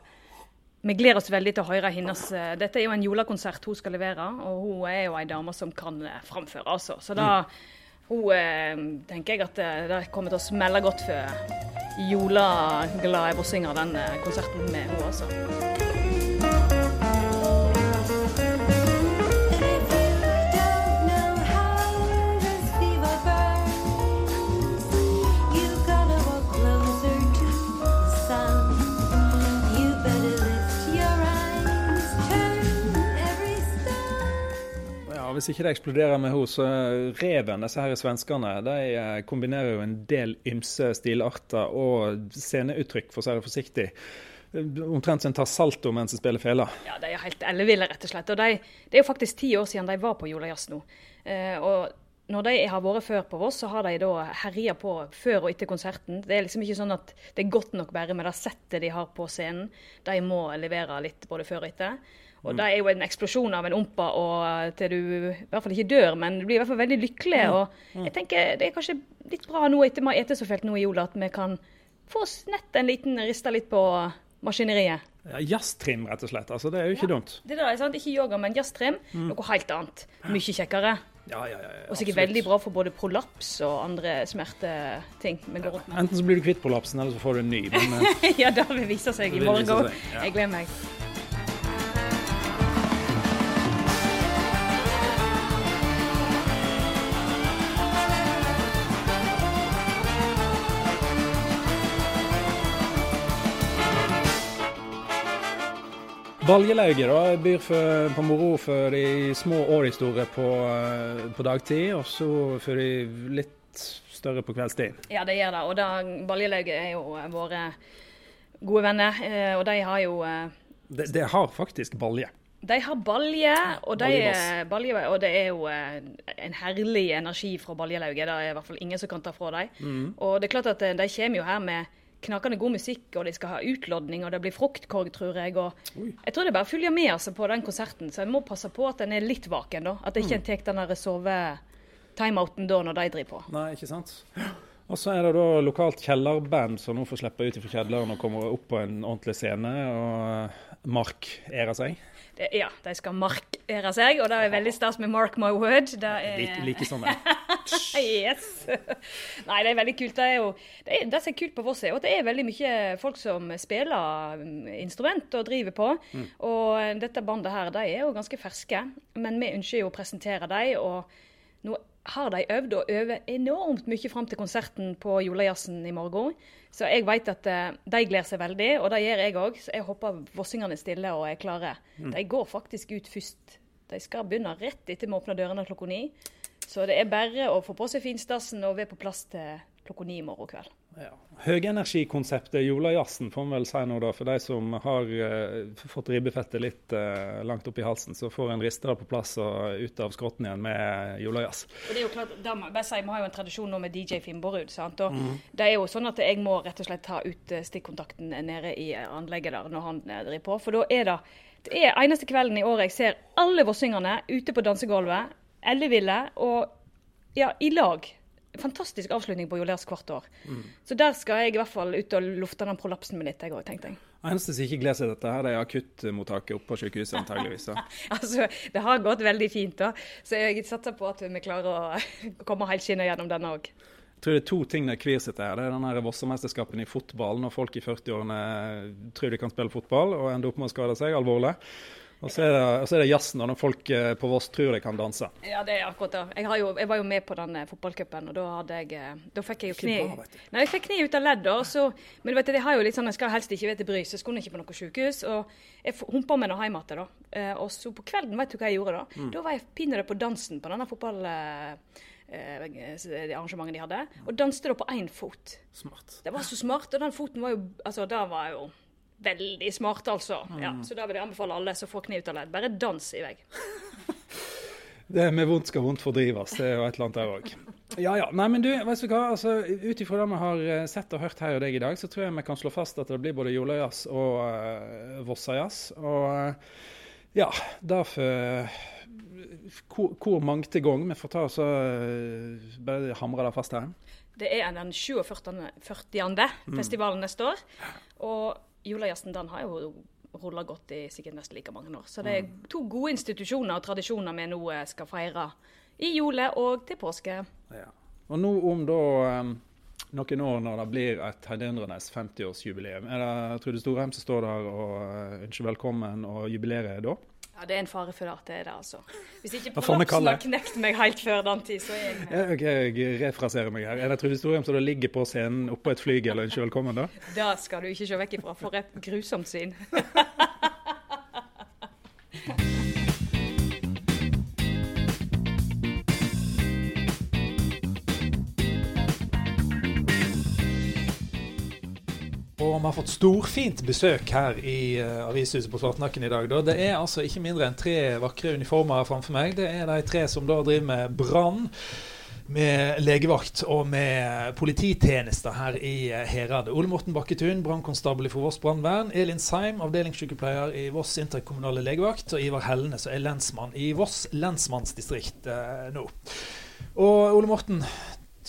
vi gleder oss veldig til å høre hennes Dette er jo en julekonsert hun skal levere, og hun er jo ei dame som kan framføre, altså. Så da mm hun eh, tenker jeg at det kommer til å smelle godt for jolaglade vossinger, den konserten med henne, hvis ikke det eksploderer med henne, så Reven, disse her svenskene, de eh, kombinerer jo en del ymse stilarter og sceneuttrykk, for å si det forsiktig. Omtrent som en tar salto mens en spiller fela. Ja, de er helt elleville, rett og slett. Og de, det er jo faktisk ti år siden de var på Jolajazz nå. Eh, og når de har vært før på Voss, så har de da herja på før og etter konserten. Det er liksom ikke sånn at det er godt nok bare med det settet de har på scenen. De må levere litt både før og etter. Og det er jo en eksplosjon av en ompa og til du i hvert fall ikke dør, men du blir i hvert fall veldig lykkelig. Og jeg tenker det er kanskje litt bra nå etter vi har spist så fælt nå i jula, at vi kan få nett en liten rista litt på maskineriet. Ja, Jazztrim, rett og slett. Altså, det er jo ikke ja, dumt. Det der er sant, Ikke yoga, men jazztrim. Mm. Noe helt annet. Mye kjekkere. Ja, ja, ja, og sikkert veldig bra for både prolaps og andre smerteting. Enten så blir du kvitt prolapsen, eller så får du en ny. Men, (laughs) ja, det vil vise seg i morgen. Jeg gleder meg. Baljelauget da, byr for, på moro for de små og de store på, eh, på dagtid, og så for de litt større på kveldstid. Ja, det gjør det. Og da, Baljelauget er jo våre gode venner, eh, og de har jo De, de har faktisk balje. De har balje, og, de, balje, og det er jo en herlig energi fra Baljelauget. Det er i hvert fall ingen som kan ta fra dem. Mm. Og det er klart at de kommer jo her med knakende god musikk, og de skal ha utlodning, og det blir fruktkorg, tror jeg. Og jeg tror det bare følger med altså, på den konserten, så jeg må passe på at den er litt vaken. da. At ikke en tar den sove-timeouten da når de driver på. Nei, ikke sant. Og så er det da lokalt kjellerband som nå får slippe ut fra kjelleren og kommer opp på en ordentlig scene og markerer seg. Det, ja, de skal markere seg, og det er veldig stas med 'mark my word'. Det er... Like, like sånn, (laughs) yes. Nei, det er veldig kult. Det, er jo, det, er, det som er kult på Voss, er at det er veldig mye folk som spiller mm, instrument og driver på. Mm. Og dette bandet her, de er jo ganske ferske, men vi ønsker jo å presentere dem. Og nå har de øvd og øver enormt mye fram til konserten på Julejazzen i morgen. Så jeg vet at uh, de gleder seg veldig, og det gjør jeg òg. Så jeg håper vossingene er stille og er klare. Mm. De går faktisk ut først. De skal begynne rett etter vi åpner dørene klokka ni. Så det er bare å få på seg finstassen og være på plass til klokka ni i morgen kveld. Ja. Høgenergikonseptet julejazzen, får vi vel si nå, da. For de som har uh, fått ribbefettet litt uh, langt opp i halsen, så får en riste det på plass og ut av skrotten igjen med Jolajazz. Det er jo klart, da, si, Vi har jo en tradisjon nå med DJ Finnborud. sant? Og mm. Det er jo sånn at jeg må rett og slett ta ut uh, stikkontakten nede i anlegget der når han driver på. For da er det det er eneste kvelden i året jeg ser alle vossingene ute på dansegulvet elleville og ja, i lag. Fantastisk avslutning på Jolers hvert år. Mm. Så der skal jeg i hvert fall ut og lufte den prolapsen min litt, jeg òg, tenkte jeg. Eneste som ikke gleder seg dette, her, det er akuttmottaket oppe på sykehuset, antageligvis. (laughs) altså, det har gått veldig fint, da. Så jeg satser på at vi klarer å (laughs) komme helskinnet gjennom denne òg. Jeg tror det er to ting det kvir seg til her. Det er denne Vossemesterskapen i fotball, når folk i 40-årene tror de kan spille fotball og ender opp med å skade seg alvorlig. Og så er det, så er det jazzen, når folk eh, på Voss tror de kan danse. Ja, det er akkurat det. Jeg, jo, jeg var jo med på den eh, fotballcupen, og da, hadde jeg, eh, da fikk jeg jo kne bra, Nei, jeg fikk kne ut av ledd. Men vet du, jeg har jo litt sånn, jeg skal helst ikke være til bry, så jeg skulle ikke på noe sykehus. Og jeg humpa meg nå hjem igjen, da. Og så på kvelden, vet du hva jeg gjorde da? Mm. Da var jeg pinadø på dansen på denne fotball... Det arrangementet de hadde, og danste da på én fot. Smart. Det var så smart, og den foten var jo altså, da var jo veldig smart, altså. Mm. Ja, så da vil jeg anbefale alle som får kniv til ledd, bare dans i vei. (laughs) det med vondt skal vondt fordrives, det er jo et eller annet der òg. Ja ja. Nei, men du, vet du hva. Altså, Ut ifra det vi har eh, sett og hørt her og deg i dag, så tror jeg vi kan slå fast at det blir både Jolajazz og uh, Vossajazz. Og uh, ja, derfor hvor, hvor mange til gang? Vi får ta oss uh, bare hamre det fast her. Det er den 47. 40. festivalen neste år. Og julejazzen den har jo rulla godt i sikkert nesten like mange år. Så det er mm. to gode institusjoner og tradisjoner vi nå eh, skal feire i jule og til påske. Ja. Og nå om da um, noen år når det blir et heidundrende 50-årsjubileum, er det Trude Storheim som står der og uh, ønsker velkommen og jubilerer da? Ja, Det er en fare for at det er det, altså. Hvis ikke prolapsen har knekt meg helt før den tid, så er jeg ja, okay, Jeg refraserer meg her. Er det Trude Storheim som ligger på scenen oppå et flygel og ønsker velkommen, da? Det skal du ikke se vekk ifra. For et grusomt syn. (laughs) Og vi har fått storfint besøk her i uh, avishuset på Svartnakken i dag. Da. Det er altså ikke mindre enn tre vakre uniformer framfor meg. Det er de tre som da driver med brann, med legevakt og med polititjenester her i uh, Heradet. Ole Morten Bakketun, brannkonstabel for Voss brannvern. Elin Seim, avdelingssykepleier i Voss interkommunale legevakt. Og Ivar Hellene, som er lensmann i Voss lensmannsdistrikt uh, nå. Og Ole Morten,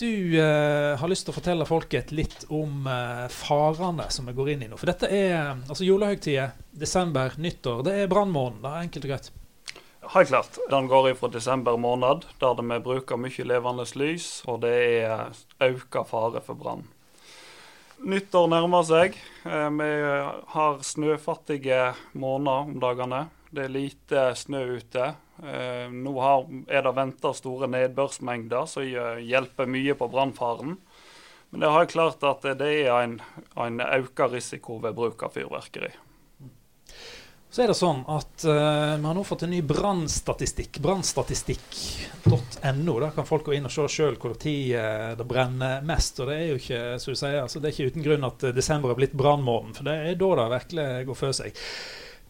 du eh, har lyst til å fortelle folket litt om eh, farene som vi går inn i nå. For dette er altså julehøytider, desember, nyttår. Det er brannmåneden, enkelt og greit. Helt klart. Den går fra desember måned, der vi bruker mye levende lys, og det er økt fare for brann. Nyttår nærmer seg. Eh, vi har snøfattige måneder om dagene. Det er lite snø ute. Eh, nå er det venta store nedbørsmengder som hjelper mye på brannfaren. Men det har klart at det er en, en økt risiko ved bruk av fyrverkeri. Så er det sånn at uh, Vi har nå fått en ny brannstatistikk. Brannstatistikk.no. Der kan folk gå inn og se sjøl hvor tid det brenner mest. Og det er jo ikke så du sier, altså, det er ikke uten grunn at desember har blitt brannmåneden. For det er da det virkelig går for seg.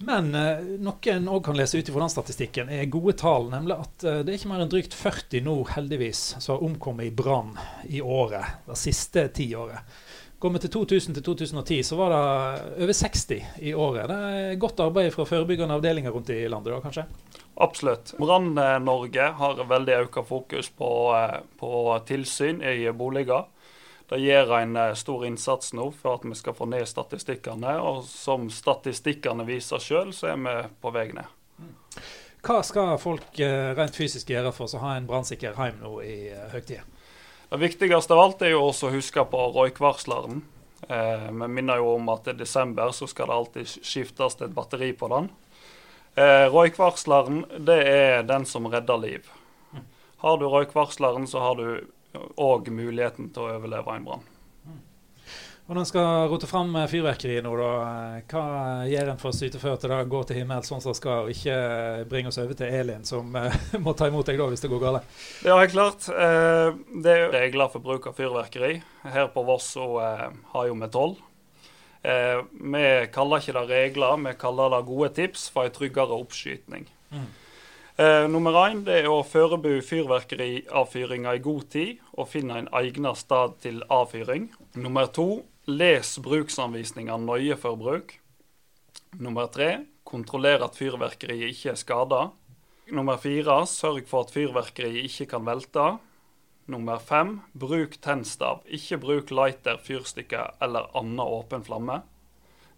Men eh, noen òg kan lese ut fra den statistikken, er gode tall. Nemlig at eh, det er ikke mer enn drygt 40 nå, heldigvis, som har omkommet i brann i året. Det siste tiåret. Går vi til 2000 til 2010, så var det over 60 i året. Det er godt arbeid fra forebyggende avdelinger rundt i landet, da, kanskje? Absolutt. Brann-Norge har veldig økt fokus på, eh, på tilsyn i boliger. Det gjør en eh, stor innsats nå for at vi skal få ned statistikkene. Og som statistikkene viser sjøl, så er vi på vei ned. Hva skal folk eh, rent fysisk gjøre for å ha en brannsikker heim nå i eh, høytida? Det viktigste av alt er jo også å huske på røykvarsleren. Eh, vi minner jo om at i desember så skal det alltid skiftes et batteri på den. Eh, røykvarsleren det er den som redder liv. Mm. Har du røykvarsleren, så har du og muligheten til å overleve en brann. Og Når en skal rote fram fyrverkeri nå, da, hva gjør en for å syte for at det går til himmels sånn som det skal, og ikke bringe oss over til Elin, som uh, (laughs) må ta imot deg da hvis det går galt? Ja, helt klart. Uh, det er regler for bruk av fyrverkeri. Her på Voss så uh, har jo vi toll. vi kaller ikke det regler, vi kaller det gode tips for en tryggere oppskyting. Mm. Eh, nummer én er å forberede fyrverkeriavfyringa i god tid og finne en egnet sted til avfyring. Nummer to les bruksanvisninga nøye for bruk. Nummer tre kontroller at fyrverkeriet ikke er skada. Nummer fire sørg for at fyrverkeriet ikke kan velte. Nummer fem bruk tennstav. Ikke bruk lighter, fyrstikker eller annen åpen flamme.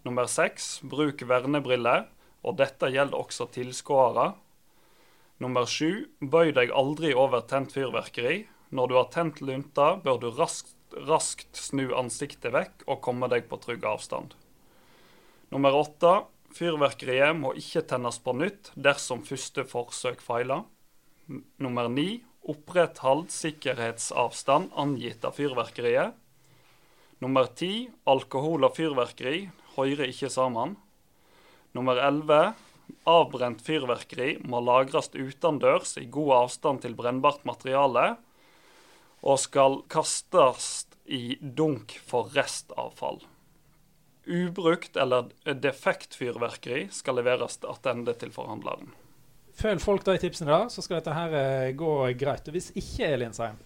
Nummer seks bruk vernebriller, og dette gjelder også tilskuere. Nummer sju, bøy deg aldri over tent fyrverkeri. Når du har tent lunta, bør du raskt, raskt snu ansiktet vekk og komme deg på trygg avstand. Nummer åtte, fyrverkeriet må ikke tennes på nytt dersom første forsøk feiler. Nummer ni, oppretthold sikkerhetsavstand angitt av fyrverkeriet. Nummer ti, alkohol og fyrverkeri hører ikke sammen. Nummer elleve, Avbrent fyrverkeri må lagres utendørs i god avstand til brennbart materiale, og skal kastes i dunk for restavfall. Ubrukt eller defekt fyrverkeri skal leveres tilbake til forhandleren. Følg folk de tipsene, da, så skal dette her eh, gå greit. Og hvis ikke, Elin Seim,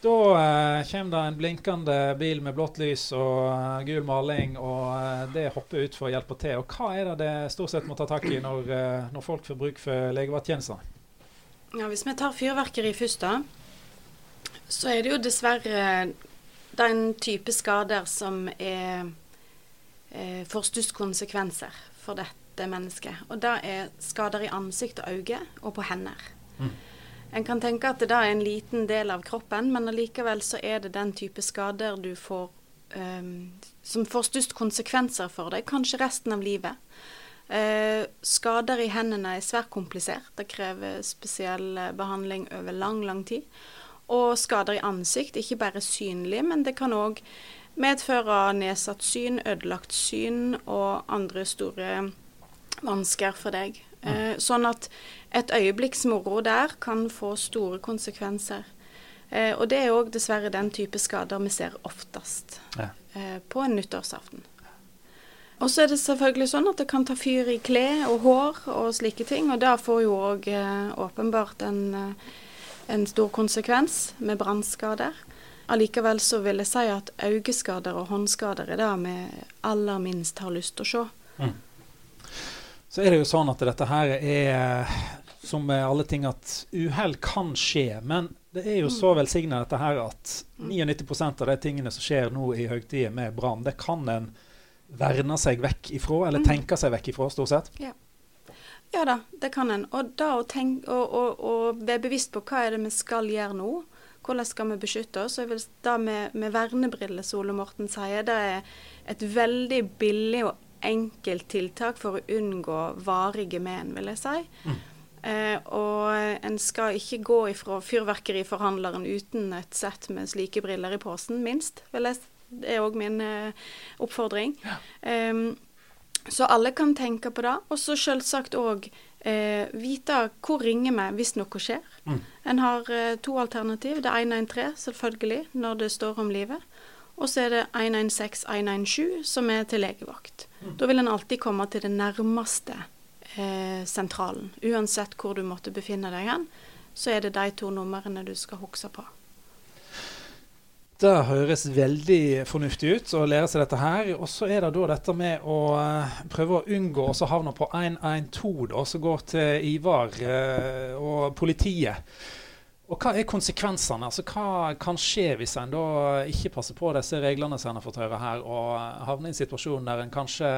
da eh, kommer det en blinkende bil med blått lys og uh, gul maling, og uh, det hopper ut for å hjelpe til. Og hva er det det stort sett må ta tak i når, uh, når folk får bruk for legevakttjenester? Ja, hvis vi tar fyrverkeri først, da, så er det jo dessverre den type skader som er, får størst konsekvenser for dette mennesket. Og det er skader i ansikt og øyne og på hender. Mm. En kan tenke at det da er en liten del av kroppen, men allikevel så er det den type skader du får um, som får størst konsekvenser for deg, kanskje resten av livet. Uh, skader i hendene er svært komplisert. Det krever spesiell behandling over lang, lang tid. Og skader i ansikt, ikke bare synlig, men det kan òg medføre nedsatt syn, ødelagt syn og andre store vansker for deg. Uh, sånn at et øyeblikks moro der kan få store konsekvenser. Eh, og det er òg dessverre den type skader vi ser oftest ja. eh, på en nyttårsaften. Og så er det selvfølgelig sånn at det kan ta fyr i klær og hår og slike ting. Og det får jo òg eh, åpenbart en, eh, en, stor konsekvens med brannskader. Allikevel så vil jeg si at øyeskader og håndskader er det vi aller minst har lyst til å se. Mm. Så er det jo sånn at dette her er som med alle ting at uhell kan skje. Men det er jo mm. så velsigna dette her at 99 mm. av de tingene som skjer nå i høytider med brann, det kan en verne seg vekk ifra, eller mm. tenke seg vekk ifra, stort sett. Ja. ja da, det kan en. Og da å tenke, og, og, og være bevisst på hva er det vi skal gjøre nå. Hvordan skal vi beskytte oss? Og da med, med vernebriller, Ole Morten sier, det er et veldig billig og enkelt tiltak for å unngå varige men, vil jeg si. Mm. Eh, og en skal ikke gå ifra fyrverkeriforhandleren uten et sett med slike briller i posen, minst. vil jeg det er òg min eh, oppfordring. Ja. Um, så alle kan tenke på det. Og så selvsagt òg eh, vite hvor ringer vi hvis noe skjer. Mm. En har eh, to alternativ. Det ene er en tre, selvfølgelig, når det står om livet. Og så er det 116-197, som er til legevakt. Da vil en alltid komme til det nærmeste eh, sentralen. Uansett hvor du måtte befinne deg hen, så er det de to numrene du skal huske på. Det høres veldig fornuftig ut å lære seg dette her. Og så er det da dette med å uh, prøve å unngå å havne på 112, da, som går til Ivar uh, og politiet. Og Hva er konsekvensene? Altså, hva kan skje hvis en da ikke passer på disse reglene som en har fått høre her, og havner i en situasjon der en kanskje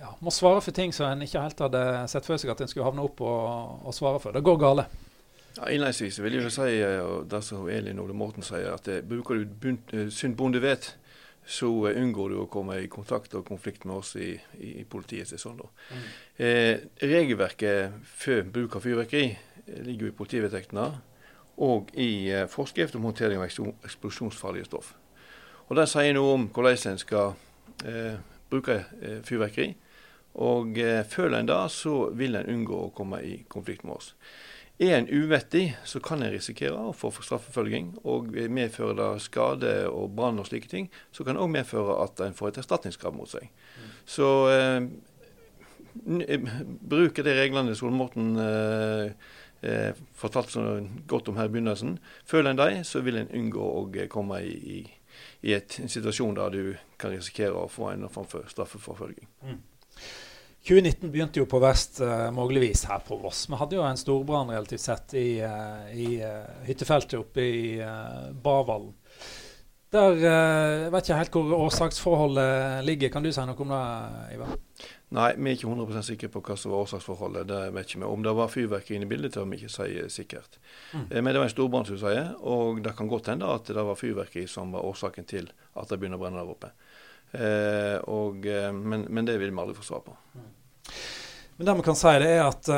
ja, må svare for ting som en ikke helt hadde sett for seg at en skulle havne opp og, og svare for. Det går gale. Ja, Innledningsvis vil jeg si eh, det som Elin Ole Morten sier, at eh, bruker du eh, sunt bonde vet, så unngår du å komme i kontakt og konflikt med oss i, i, i politiet. Sånn, mm. eh, regelverket for bruk av fyrverkeri ligger jo i politivedtektene og i eh, forskrift om håndtering av eksplosjonsfarlige stoff. Og Den sier noe om hvordan en skal eh, bruke eh, fyrverkeri. Og eh, føler en det, så vil en unngå å komme i konflikt med oss. Er en uvettig, så kan en risikere å få straffeforfølging. Og medfører det skade og brann og slike ting, så kan det òg medføre at en får et erstatningskrav mot seg. Mm. Så eh, eh bruke de reglene Sol Morten eh, eh, fortalte så godt om her i begynnelsen. Føler en dem, så vil en unngå å komme i, i, i et, en situasjon der du kan risikere å få en form for straffeforfølging. Mm. 2019 begynte jo på verst uh, mulig vis her på Voss. Vi hadde jo en storbrann relativt sett i, uh, i hyttefeltet oppe i uh, Barvallen. Der Jeg vet ikke helt hvor årsaksforholdet ligger. Kan du si noe om det, Ivar? Nei, vi er ikke 100% sikre på hva som var årsaksforholdet. Det vet ikke vi. Om det var fyrverkeri inne i bildet, tør vi ikke si sikkert. Mm. Men det var en storbrann, som du sier, og det kan godt hende at det var fyrverkeri som var årsaken til at det begynner å brenne der oppe. Og, men, men, det vil vi aldri få svar på. Mm. Men det vi kan si, det er at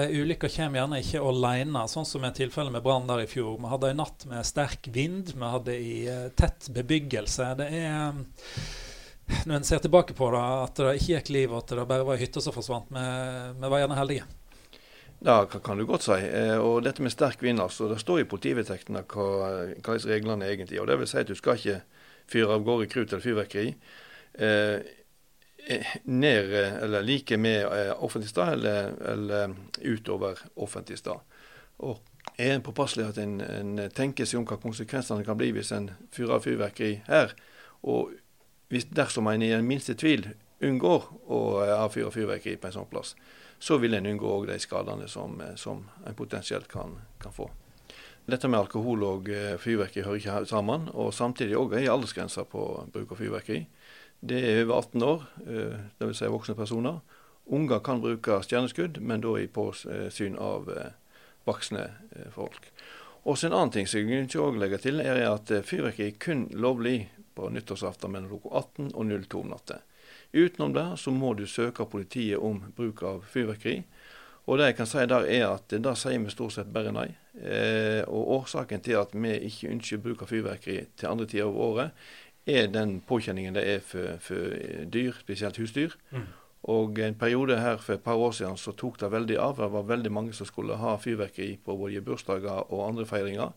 ei ulykke kommer gjerne ikke alene, sånn som i tilfellet med brannen der i fjor. Vi hadde en natt med sterk vind, vi hadde i tett bebyggelse. Det er Når en ser tilbake på det, at det ikke gikk liv, og at det bare var ei hytte som forsvant. Vi, var gjerne heldige. Det kan du godt si. Eh, og dette med sterk vind, altså. Det står i politivedtektene hva, hva reglene er egentlig. Og det vil si at du skal ikke fyre av gårde krut eller fyrverkeri. Eh, Eh, ned eller like med offentlig stad eller, eller, utover offentlig stad. Og er en påpasselig at en, en, tenker seg om hva konsekvensene kan bli hvis en fyrer av fyrverkeri her. Og hvis, dersom en i den minste tvil unngår å eh, avfyre fyrverkeri på en sånn plass, så vil en unngå òg de skadene som, som en potensielt kan, kan, få. Dette med alkohol og fyrverkeri hører ikke sammen, og samtidig òg er aldersgrensa på bruk av fyrverkeri. Det er over 18 år, eh, dvs. Si voksne personer. Unger kan bruke stjerneskudd, men da i påsyn av, eh, voksne folk. Og En annen ting som jeg ikke legge til, er at fyrverkeri er kun lovlig på nyttårsaften mellom klokka 18 og 02 om natta. Utenom det så må du søke politiet om bruk av fyrverkeri. Og det jeg kan si der er at da sier vi stort sett bare nei. Eh, og årsaken til at vi ikke ønsker bruk av fyrverkeri til andre tider av året, er den påkjenningen det er for, for dyr, spesielt husdyr. Mm. Og en periode her for et par år siden så tok det veldig av. Det var veldig mange som skulle ha fyrverkeri på både bursdager og andre feiringer.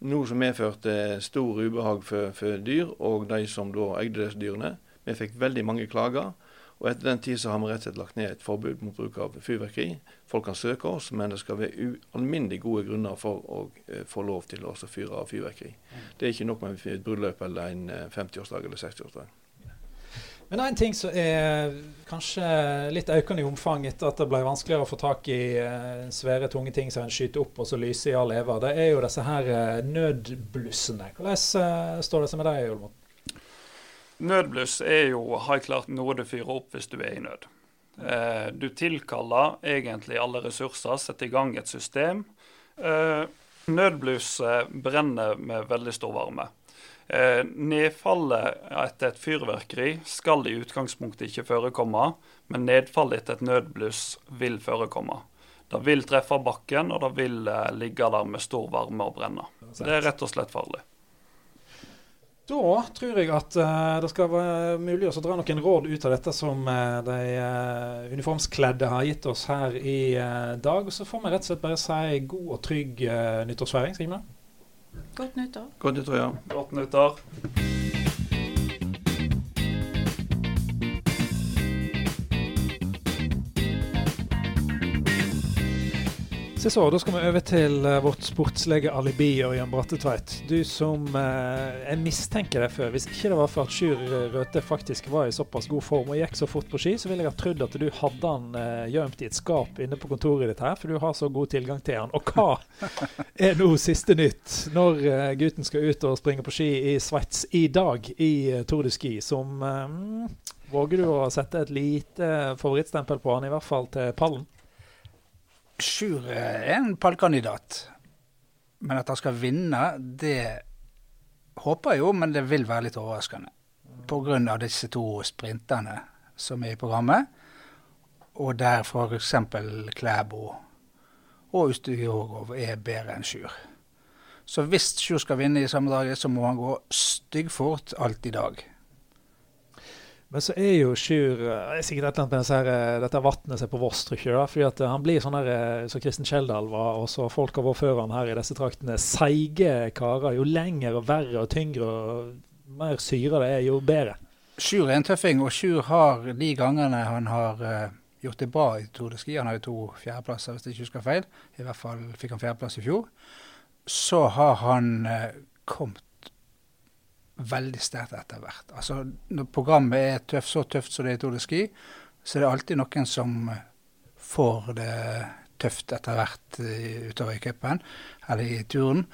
Noe som medførte stor ubehag for, for dyr og de som da eide disse dyrene. Vi fikk veldig mange klager. Og etter den tid så har vi rett og slett lagt ned et forbud mot bruk av fyrverkeri. Folk kan søke oss, men det skal være ualminnelig gode grunner for å eh, få lov til å fyre av fyrverkeri. Det er ikke nok med et bryllup eller en 50-årsdag eh, eller 60-årsdag. Men en ting som er kanskje litt økende i omfang etter at det ble vanskeligere å få tak i uh, svære, tunge ting som en skyter opp og så lyser i all eva, det er jo disse her uh, nødblussene. Hvordan uh, står det seg med deg, Olmot? Nødbluss er jo helt klart noe du fyrer opp hvis du er i nød. Eh, du tilkaller egentlig alle ressurser, setter i gang et system. Eh, nødblusset brenner med veldig stor varme. Eh, nedfallet etter et fyrverkeri skal i utgangspunktet ikke forekomme, men nedfallet etter et nødbluss vil forekomme. Det vil treffe bakken, og det vil eh, ligge der med stor varme og brenne. Det er rett og slett farlig. Da tror jeg at uh, det skal være mulig å dra noen råd ut av dette som de uniformskledde har gitt oss her i dag. Så får vi rett og slett bare si god og trygg nyttårsfeiring. Skal Godt nyttår. Godt nyttår, ja. Godt nyttår. Så, da skal vi over til uh, vårt sportslige alibi, Ørjan Brattetveit. Du som eh, jeg mistenker deg for, hvis ikke det var for at Sjur Røthe faktisk var i såpass god form og gikk så fort på ski, så ville jeg ha trodd at du hadde han eh, gjemt i et skap inne på kontoret ditt her, for du har så god tilgang til han. Og hva (laughs) er nå siste nytt når eh, gutten skal ut og springe på ski i Sveits i dag i Tour de Ski, som Våger du å sette et lite favorittstempel på han, i hvert fall til pallen? Sjur er en pallkandidat. Men at han skal vinne, det håper jeg jo, men det vil være litt overraskende. Pga. disse to sprinterne som er i programmet, og der f.eks. Klæbo og Ustugorov er bedre enn Sjur. Så hvis Sjur skal vinne i samme dag, så må han gå styggfort alt i dag. Men så er jo Sjur eh, sikkert et eller annet med disse eh, dette vannet seg på Voss, tror. Fordi at eh, han blir sånn her som Kristen Kjeldal var, og så folk har vært før han her i disse traktene. Seige karer. Jo lenger og verre og tyngre og mer syre det er, jo bedre. Sjur er en tøffing, og Sjur har de gangene han har gjort det bra i Tour de Ski, han har jo to fjerdeplasser hvis jeg ikke husker feil, i hvert fall fikk han fjerdeplass i fjor, så har han kommet veldig sterkt etter hvert. Altså, når programmet er tøft, så tøft som det er i Tour de Ski, så er det alltid noen som får det tøft etter hvert utover i cupen, eller i turen.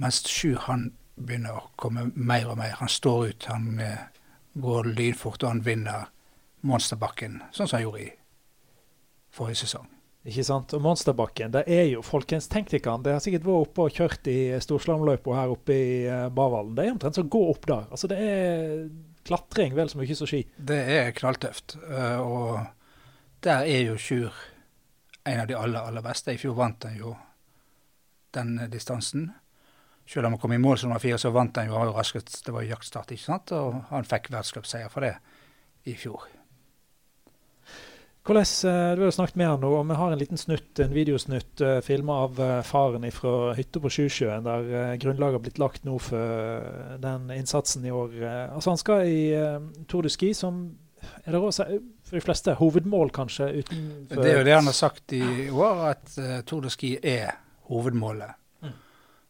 Mens Sjur han begynner å komme mer og mer. Han står ut, han eh, går lynfort, og han vinner monsterbakken, sånn som han gjorde i forrige sesong. Ikke sant? Og Monsterbakken, det er jo folkens, tenk dere Det har sikkert vært oppe og kjørt i Storslamløypa her oppe i uh, Det er omtrent som å gå opp der. Altså Det er klatring vel så mye som ski. Det er knalltøft. Uh, og der er jo Sjur en av de aller, aller beste. I fjor vant han jo den distansen. Selv om han kom i mål som nummer fire, så vant han jo raskest. Det var jaktstart, ikke sant? Og han fikk verdenscupseier for det i fjor. Hvordan, eh, Du har jo snakket med han nå, og vi har en liten snutt, en videosnutt uh, eh, filma av uh, faren fra hytta på Sjusjøen, der grunnlaget har blitt lagt nå for den innsatsen i år. altså Han skal i Tour de Ski, som er det også, for de fleste hovedmål, kanskje? Utenfor det er jo det han har sagt i år, at Tour de Ski er hovedmålet. Mm.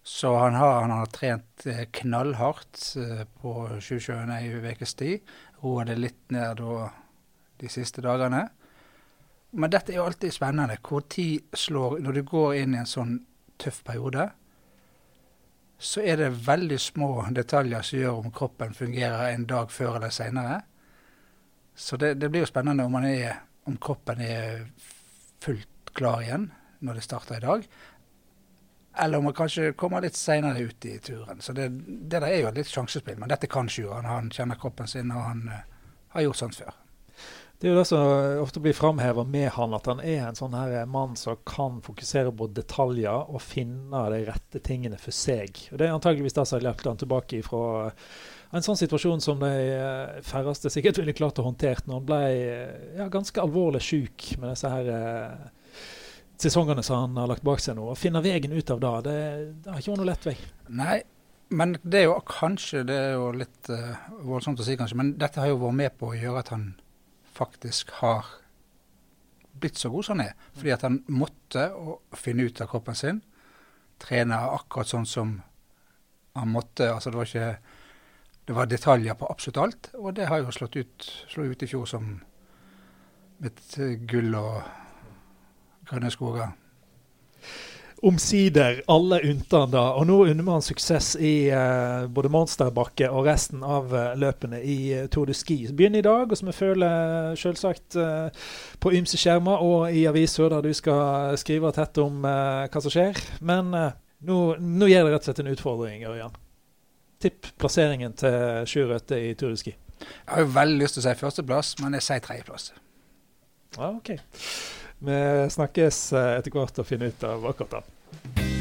Så han har, han har trent knallhardt på Sjusjøen ei ukes tid. Roa det litt ned da de siste dagene. Men dette er jo alltid spennende. Hvor tid slår Når du går inn i en sånn tøff periode, så er det veldig små detaljer som gjør om kroppen fungerer en dag før eller seinere. Så det, det, blir jo spennende om, er, om, kroppen er fullt klar igjen når det starter i dag, eller om man kanskje kommer litt seinere ut i turen. Så det, det der er jo et litt sjansespill. Men dette kan Sjur. Han, kjenner kroppen sin, og han uh, har gjort sånt før. Det er jo det som ofte blir framheva med han, at han er en sånn her mann som kan fokusere på detaljer og finne de rette tingene for seg. Og Det er antageligvis det som har hjulpet han tilbake fra en sånn situasjon som de eh, færreste sikkert ville klart å håndtere når han ble ja, ganske alvorlig syk med disse her sesongene som han har lagt bak seg nå. Å finne veien ut av det, det, det har ikke vært noe lett vei. Nei, men det er jo kanskje Det er jo litt uh, voldsomt å si, kanskje, men dette har jo vært med på å gjøre at han faktisk har blitt så god som han er. Fordi at han måtte finne ut av kroppen sin. Trene akkurat sånn som han måtte. Altså det var ikke Det var detaljer på absolutt alt. Og det har jo slått ut, slått ut i fjor som et gull og grønne skoger. Omsider alle unntatt da. Og nå unner han suksess i uh, både monsterbakke og resten av uh, løpene i uh, Tour de Ski. Så begynner i dag, og som vi føler selvsagt på ymse skjermer og i aviser der du skal skrive tett om hva som skjer. Men nå, nå gir det rett og slett en utfordring, Ørjan. Tipp plasseringen til Sjur Røthe i Tour de Ski. Jeg har jo veldig lyst til å si førsteplass, men jeg sier tredjeplass. Ja, ok. Vi snakkes eh, etter hvert og finner ut av akkurat det.